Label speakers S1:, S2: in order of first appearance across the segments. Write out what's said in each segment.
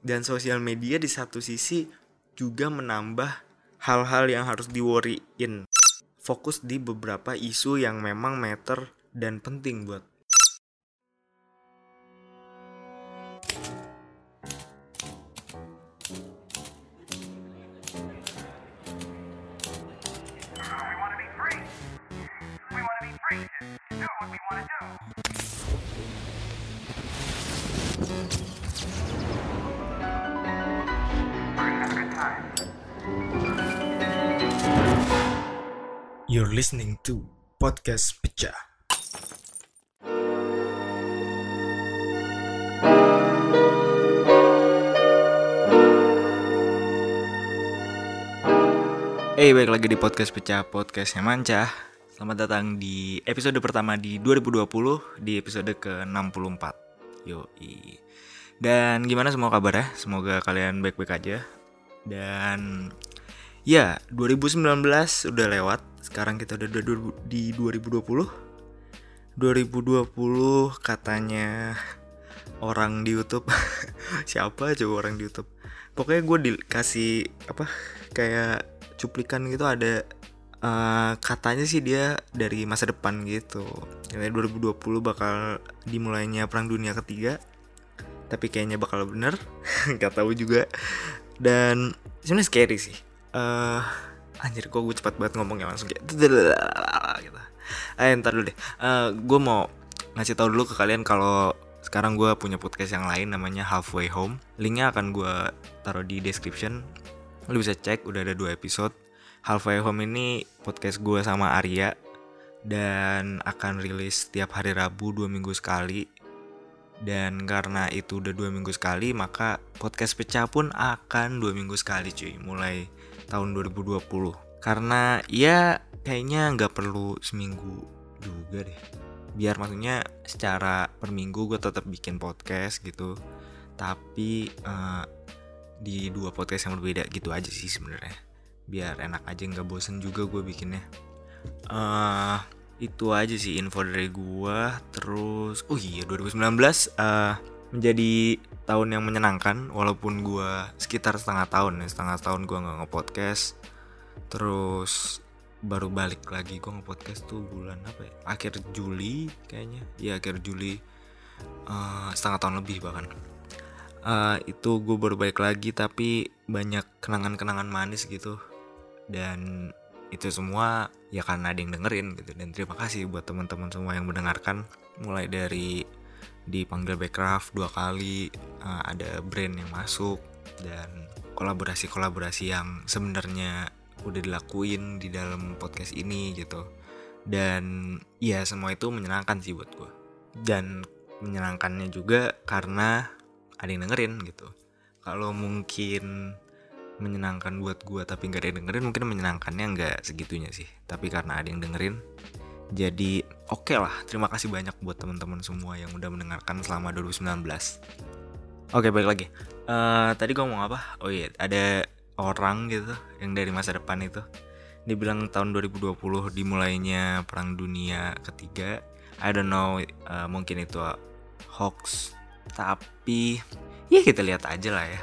S1: dan sosial media di satu sisi juga menambah hal-hal yang harus diworryin. Fokus di beberapa isu yang memang meter dan penting buat You're listening to podcast pecah. Hey, balik lagi di podcast pecah podcastnya Manca. Selamat datang di episode pertama di 2020 di episode ke-64. Yoi. Dan gimana semua kabar ya? Semoga kalian baik-baik aja. Dan ya, 2019 udah lewat. Sekarang kita udah di 2020. 2020 katanya orang di YouTube. Siapa coba orang di YouTube? Pokoknya gue dikasih apa kayak cuplikan gitu ada eh, katanya sih dia dari masa depan gitu. Katanya 2020 bakal dimulainya perang dunia ketiga. Tapi kayaknya bakal bener, nggak tahu juga. Dan sebenarnya scary sih. Eh anjir kok gue cepat banget ngomongnya langsung kayak gitu. Eh ntar dulu deh. gue mau ngasih tahu dulu ke kalian kalau sekarang gue punya podcast yang lain namanya Halfway Home. Linknya akan gue taruh di description. Lo bisa cek udah ada dua episode. Halfway Home ini podcast gue sama Arya dan akan rilis setiap hari Rabu dua minggu sekali. Dan karena itu udah dua minggu sekali, maka podcast pecah pun akan dua minggu sekali cuy, mulai tahun 2020. Karena ya kayaknya nggak perlu seminggu juga deh. Biar maksudnya secara per minggu gue tetap bikin podcast gitu. Tapi eh, di dua podcast yang berbeda gitu aja sih sebenarnya. Biar enak aja nggak bosen juga gue bikinnya. eh itu aja sih info dari gua terus oh iya 2019 eh menjadi tahun yang menyenangkan walaupun gua sekitar setengah tahun ya setengah tahun gua nggak nge-podcast. Terus baru balik lagi gua nge-podcast tuh bulan apa ya? Akhir Juli kayaknya. Ya akhir Juli. Eh, setengah tahun lebih bahkan. Eh, itu gue baru balik lagi tapi banyak kenangan-kenangan manis gitu. Dan itu semua ya karena ada yang dengerin gitu. Dan terima kasih buat teman-teman semua yang mendengarkan. Mulai dari dipanggil Backcraft dua kali eh, ada brand yang masuk dan kolaborasi-kolaborasi yang sebenarnya udah dilakuin di dalam podcast ini gitu. Dan ya semua itu menyenangkan sih buat gue dan menyenangkannya juga karena ada yang dengerin gitu. Kalau mungkin menyenangkan buat gua tapi nggak ada yang dengerin mungkin menyenangkannya nggak segitunya sih. Tapi karena ada yang dengerin jadi oke lah. Terima kasih banyak buat teman-teman semua yang udah mendengarkan selama 2019 oke balik lagi. Eh, tadi gua ngomong apa? Oh iya ada orang gitu yang dari masa depan itu. Dia bilang tahun 2020 dimulainya perang dunia ketiga. I don't know eh, mungkin itu hoax tapi ya kita lihat aja lah ya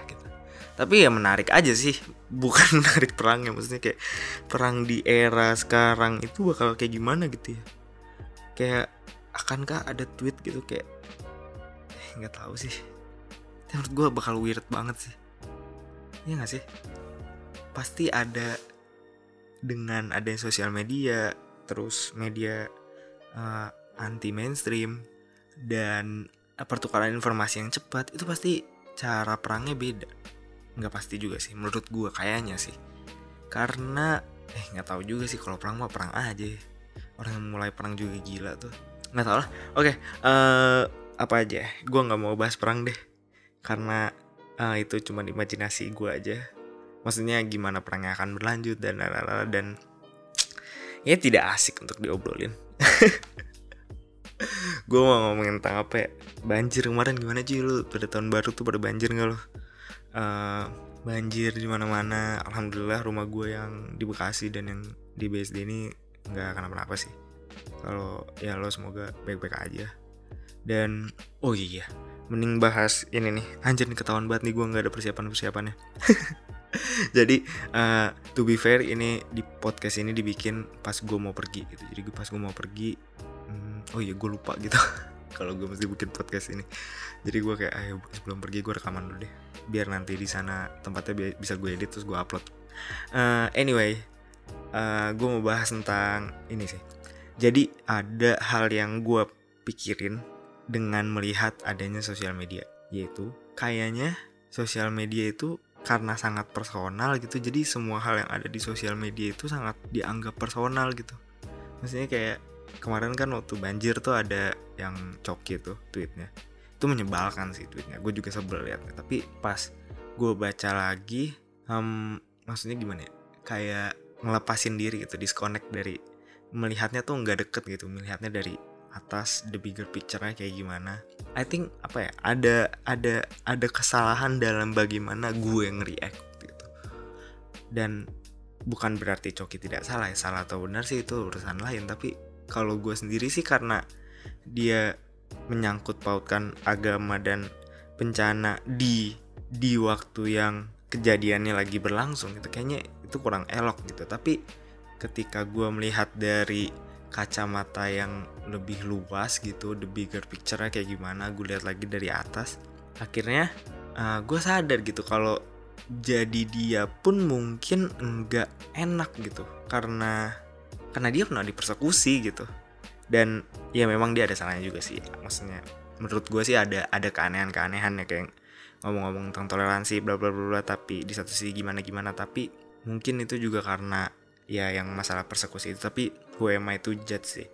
S1: tapi ya menarik aja sih. Bukan menarik perangnya maksudnya kayak perang di era sekarang itu bakal kayak gimana gitu ya. Kayak akankah ada tweet gitu kayak eh, nggak tahu sih. Menurut gue bakal weird banget sih. Iya gak sih? Pasti ada dengan adanya sosial media terus media eh, anti mainstream dan pertukaran informasi yang cepat itu pasti cara perangnya beda nggak pasti juga sih menurut gua kayaknya sih. Karena eh nggak tahu juga sih kalau perang mah perang aja. Orang yang mulai perang juga gila tuh. Nggak tahu lah. Oke eh apa aja? Gua nggak mau bahas perang deh. Karena eh, itu cuma imajinasi gua aja. Maksudnya gimana perangnya akan berlanjut dan lalala, dan ya tidak asik untuk diobrolin. Gue mau ngomongin tentang apa ya? Banjir kemarin gimana sih lu pada tahun baru tuh pada banjir nggak lo Eh, banjir di mana mana alhamdulillah rumah gue yang di Bekasi dan yang di BSD ini nggak kenapa-napa sih. Kalau ya lo semoga baik-baik aja. Dan oh iya mending bahas ini nih. Anjir nih ketahuan banget nih gue nggak ada persiapan persiapannya jadi uh, to be fair ini di podcast ini dibikin pas gue mau pergi gitu. Jadi pas gue mau pergi hmm, oh iya gue lupa gitu kalau gue mesti bikin podcast ini. Jadi gue kayak ayo sebelum pergi gue rekaman dulu deh. Biar nanti di sana tempatnya bi- bisa gue edit terus gue upload. Uh, anyway uh, gue mau bahas tentang ini sih. Jadi ada hal yang gue pikirin dengan melihat adanya sosial media yaitu kayaknya sosial media itu karena sangat personal gitu. Jadi semua hal yang ada di sosial media itu sangat dianggap personal gitu. Maksudnya kayak kemarin kan waktu banjir tuh ada yang coki tuh tweetnya. Itu menyebalkan sih tweetnya. Gue juga sebel liatnya. Tapi pas gue baca lagi um, maksudnya gimana ya? Kayak ngelepasin diri gitu disconnect dari melihatnya tuh nggak deket gitu. Melihatnya dari atas the bigger picture-nya kayak gimana. I think apa ya ada ada ada kesalahan dalam bagaimana gue nge-react gitu. Dan bukan berarti Coki tidak salah ya salah atau benar sih itu urusan lain. Tapi kalau gue sendiri sih karena dia menyangkut pautkan agama dan bencana di di waktu yang kejadiannya lagi berlangsung gitu. Kayaknya itu kurang elok gitu. Tapi ketika gue melihat dari kacamata yang lebih luas gitu the bigger picture kayak gimana gue lihat lagi dari atas akhirnya uh, gue sadar gitu kalau jadi dia pun mungkin enggak enak gitu. Karena karena dia pernah dipersekusi gitu. Dan ya memang dia ada salahnya juga sih. Maksudnya menurut gue sih ada ada keanehan-keanehan ya kayak ngomong-ngomong tentang toleransi bla bla bla tapi di satu sisi gimana gimana tapi mungkin itu juga karena ya yang masalah persekusi itu. Tapi gue emang itu judge sih?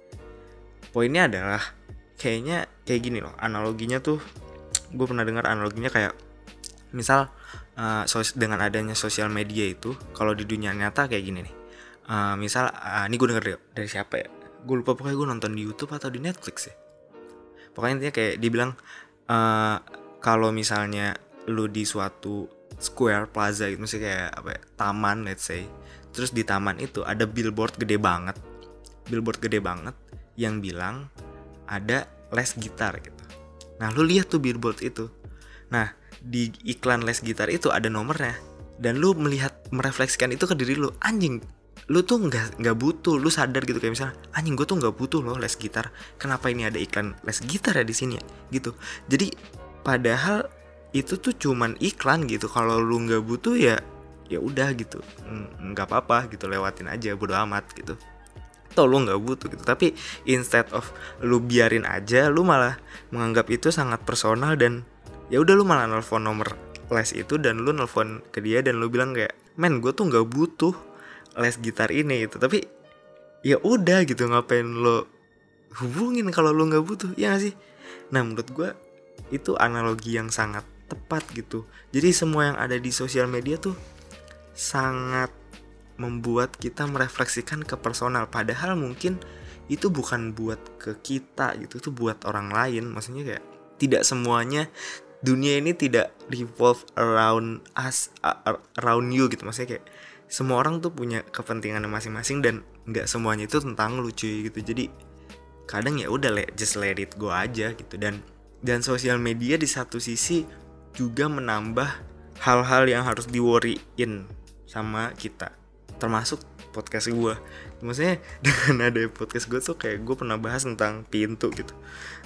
S1: Poinnya adalah kayaknya kayak gini loh analoginya tuh gue pernah dengar analoginya kayak misal uh, dengan adanya sosial media itu kalau di dunia nyata kayak gini nih uh, misal uh, ini gue denger dari, siapa ya? Gue lupa pokoknya gue nonton di YouTube atau di Netflix ya pokoknya intinya kayak dibilang uh, kalau misalnya lu di suatu square plaza gitu misalnya kayak apa ya, taman let's say terus di taman itu ada billboard gede banget billboard gede banget yang bilang ada les gitar gitu. Nah lu lihat tuh billboard itu. Nah di iklan les gitar itu ada nomornya dan lu melihat merefleksikan itu ke diri lu. Anjing lu tuh nggak nggak butuh lu sadar gitu kayak misalnya anjing gue tuh nggak butuh loh les gitar kenapa ini ada iklan les gitar ya di sini ya? Gitu. Jadi padahal itu tuh cuman iklan gitu kalau lu nggak butuh ya ya udah gitu nggak apa-apa gitu lewatin aja bodo amat gitu. Atau lu nggak butuh gitu tapi instead of lu biarin aja lu malah menganggap itu sangat personal dan ya udah lu malah nelfon nomor les itu dan lu nelfon ke dia dan lu bilang kayak men gue tuh nggak butuh les gitar ini gitu. Tapi ya udah gitu ngapain lo hubungin kalau lu nggak butuh ya gak sih? Nah menurut gue itu analogi yang sangat tepat gitu. Jadi semua yang ada di sosial media tuh sangat membuat kita merefleksikan ke personal. Padahal mungkin itu bukan buat ke kita gitu itu buat orang lain. Maksudnya kayak tidak semuanya dunia ini tidak revolve around us around you gitu. Maksudnya kayak semua orang tuh punya kepentingan masing-masing dan nggak semuanya itu tentang lucu gitu. Jadi kadang ya udah let just let it go aja gitu. Dan dan sosial media di satu sisi juga menambah hal-hal yang harus diworryin sama kita. Termasuk podcast gue maksudnya dengan ada podcast gue tuh kayak gue pernah bahas tentang pintu gitu.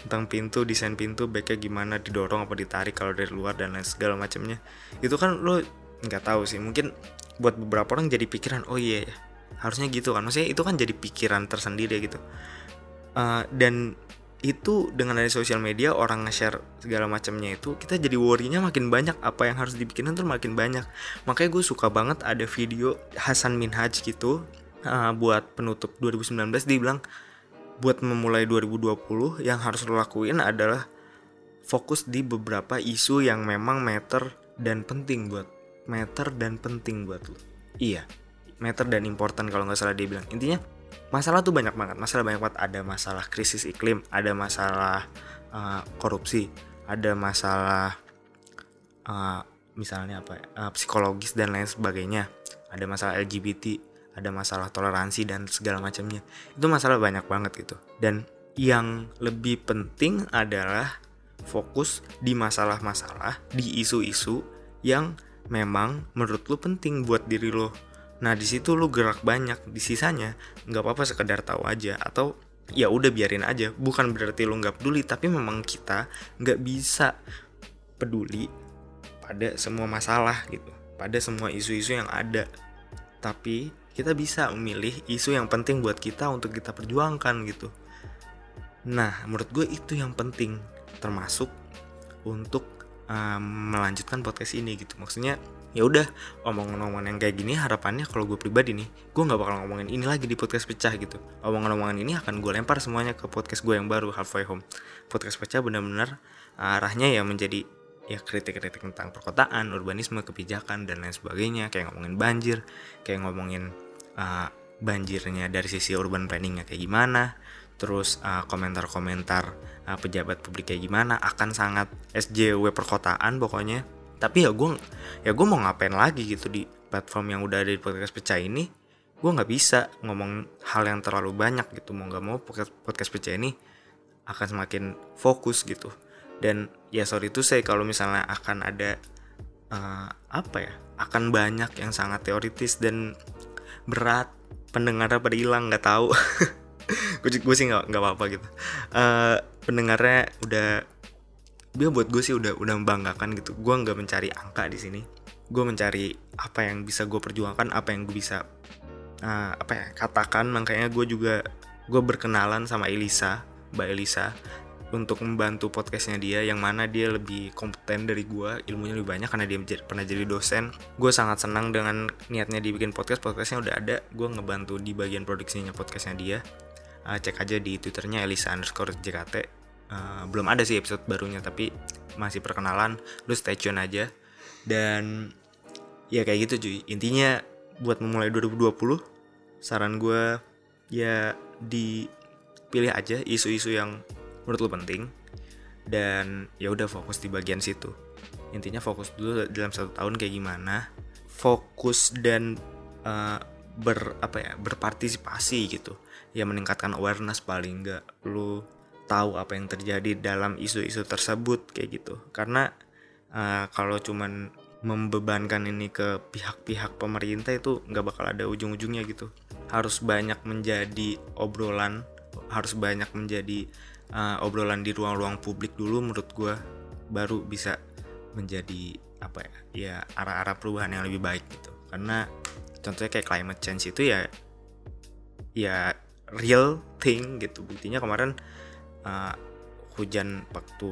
S1: Tentang pintu desain pintu baiknya gimana didorong apa ditarik kalau dari luar dan lain segala macamnya. Itu kan lo nggak tahu sih mungkin buat beberapa orang jadi pikiran oh iya ya harusnya gitu kan. Maksudnya itu kan jadi pikiran tersendiri gitu. Uh, dan itu dengan ada sosial media orang nge-share segala macamnya itu kita jadi worry-nya makin banyak. Apa yang harus dibikin tuh makin banyak. Makanya gue suka banget ada video Hasan Minhaj gitu uh, buat penutup 2019 dia bilang buat memulai 2020 yang harus lo lakuin adalah fokus di beberapa isu yang memang meter dan penting buat meter dan penting buat lo iya meter dan important kalau nggak salah dia bilang. Intinya masalah tuh banyak banget. Masalah banyak banget. Ada masalah krisis iklim ada masalah uh, korupsi ada masalah uh, misalnya apa uh, psikologis dan lain sebagainya. Ada masalah LGBT ada masalah toleransi dan segala macamnya. Itu masalah banyak banget gitu. Dan yang lebih penting adalah fokus di masalah-masalah di isu-isu yang memang menurut lu penting buat diri lo nah di situ lu gerak banyak. Di sisanya nggak apa-apa sekedar tahu aja. Atau ya udah biarin aja. Bukan berarti lu nggak peduli tapi memang kita nggak bisa peduli pada semua masalah gitu. Pada semua isu-isu yang ada. Tapi kita bisa memilih isu yang penting buat kita untuk kita perjuangkan gitu. Nah menurut gue itu yang penting. Termasuk untuk um, melanjutkan podcast ini gitu. Maksudnya ya udah omongan-omongan yang kayak gini harapannya kalau gue pribadi nih gue nggak bakal ngomongin ini lagi di podcast pecah gitu. Omongan-omongan ini akan gue lempar semuanya ke podcast gue yang baru halfway home. Podcast pecah benar-benar arahnya ya menjadi ya kritik-kritik tentang perkotaan urbanisme kebijakan dan lain sebagainya. Kayak ngomongin banjir kayak ngomongin uh, banjirnya dari sisi urban planningnya kayak gimana. Terus uh, komentar-komentar uh, pejabat publik kayak gimana? Akan sangat SJW perkotaan pokoknya. Tapi ya gue ya gue mau ngapain lagi gitu di platform yang udah ada di podcast pecah ini? Gue nggak bisa ngomong hal yang terlalu banyak gitu. Mau nggak mau podcast podcast pecah ini akan semakin fokus gitu. Dan ya sorry itu saya kalau misalnya akan ada uh, apa ya? Akan banyak yang sangat teoritis dan berat. Pendengarnya pada hilang nggak tahu. Gue sih nggak nggak apa-apa gitu. Uh, pendengarnya udah dia buat gue sih udah udah membanggakan gitu. Gue nggak mencari angka di sini. Gue mencari apa yang bisa gue perjuangkan apa yang gue bisa uh, apa ya katakan. Makanya gue juga gue berkenalan sama Elisa mbak Elisa untuk membantu podcastnya dia yang mana dia lebih kompeten dari gue ilmunya lebih banyak karena dia pernah jadi dosen. Gue sangat senang dengan niatnya dibikin podcast. Podcastnya udah ada. Gue ngebantu di bagian produksinya podcastnya dia. Uh, cek aja di twitternya Elisa underscore JKT uh, belum ada sih episode barunya tapi masih perkenalan lu stay tune aja. Dan ya kayak gitu cuy. Intinya buat memulai 2020 saran gue ya dipilih aja isu-isu yang menurut lo penting dan ya udah fokus di bagian situ. Intinya fokus dulu dalam satu tahun kayak gimana fokus dan uh, ber apa ya berpartisipasi gitu. Ya meningkatkan awareness paling enggak lu tahu apa yang terjadi dalam isu-isu tersebut kayak gitu. Karena uh, kalau cuman membebankan ini ke pihak-pihak pemerintah itu nggak bakal ada ujung-ujungnya gitu. Harus banyak menjadi obrolan harus banyak menjadi uh, obrolan di ruang-ruang publik dulu menurut gue baru bisa menjadi apa ya ya arah-arah perubahan yang lebih baik gitu. Karena contohnya kayak climate change itu ya ya real thing gitu. Buktinya kemarin uh, hujan waktu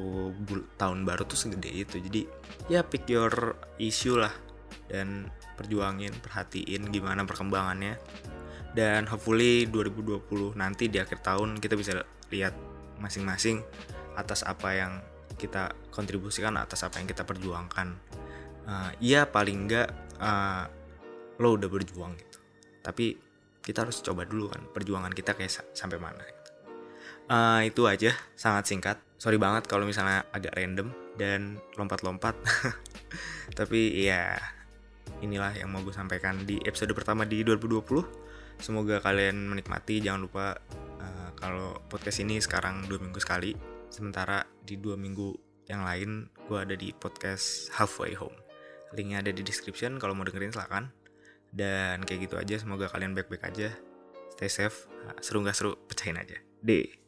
S1: tahun baru tuh segede itu. Jadi ya pick your issue lah dan perjuangin perhatiin gimana perkembangannya. Dan hopefully 2020 nanti di akhir tahun kita bisa lihat masing-masing atas apa yang kita kontribusikan atas apa yang kita perjuangkan. Uh, ya paling enggak uh, lo udah berjuang gitu. Tapi kita harus coba dulu kan perjuangan kita kayak sampai mana. Uh, itu aja. Sangat singkat. Sorry banget kalau misalnya agak random dan lompat-lompat. Tapi ya inilah yang mau gue sampaikan di episode pertama di 2020 semoga kalian menikmati. Jangan lupa kalau podcast ini sekarang dua minggu sekali. Sementara di dua minggu yang lain gue ada di podcast halfway home. Linknya ada di description. Kalau mau dengerin silahkan dan kayak gitu aja. Semoga kalian baik-baik aja. Stay safe. Seru nggak seru? Pecahin aja. Deh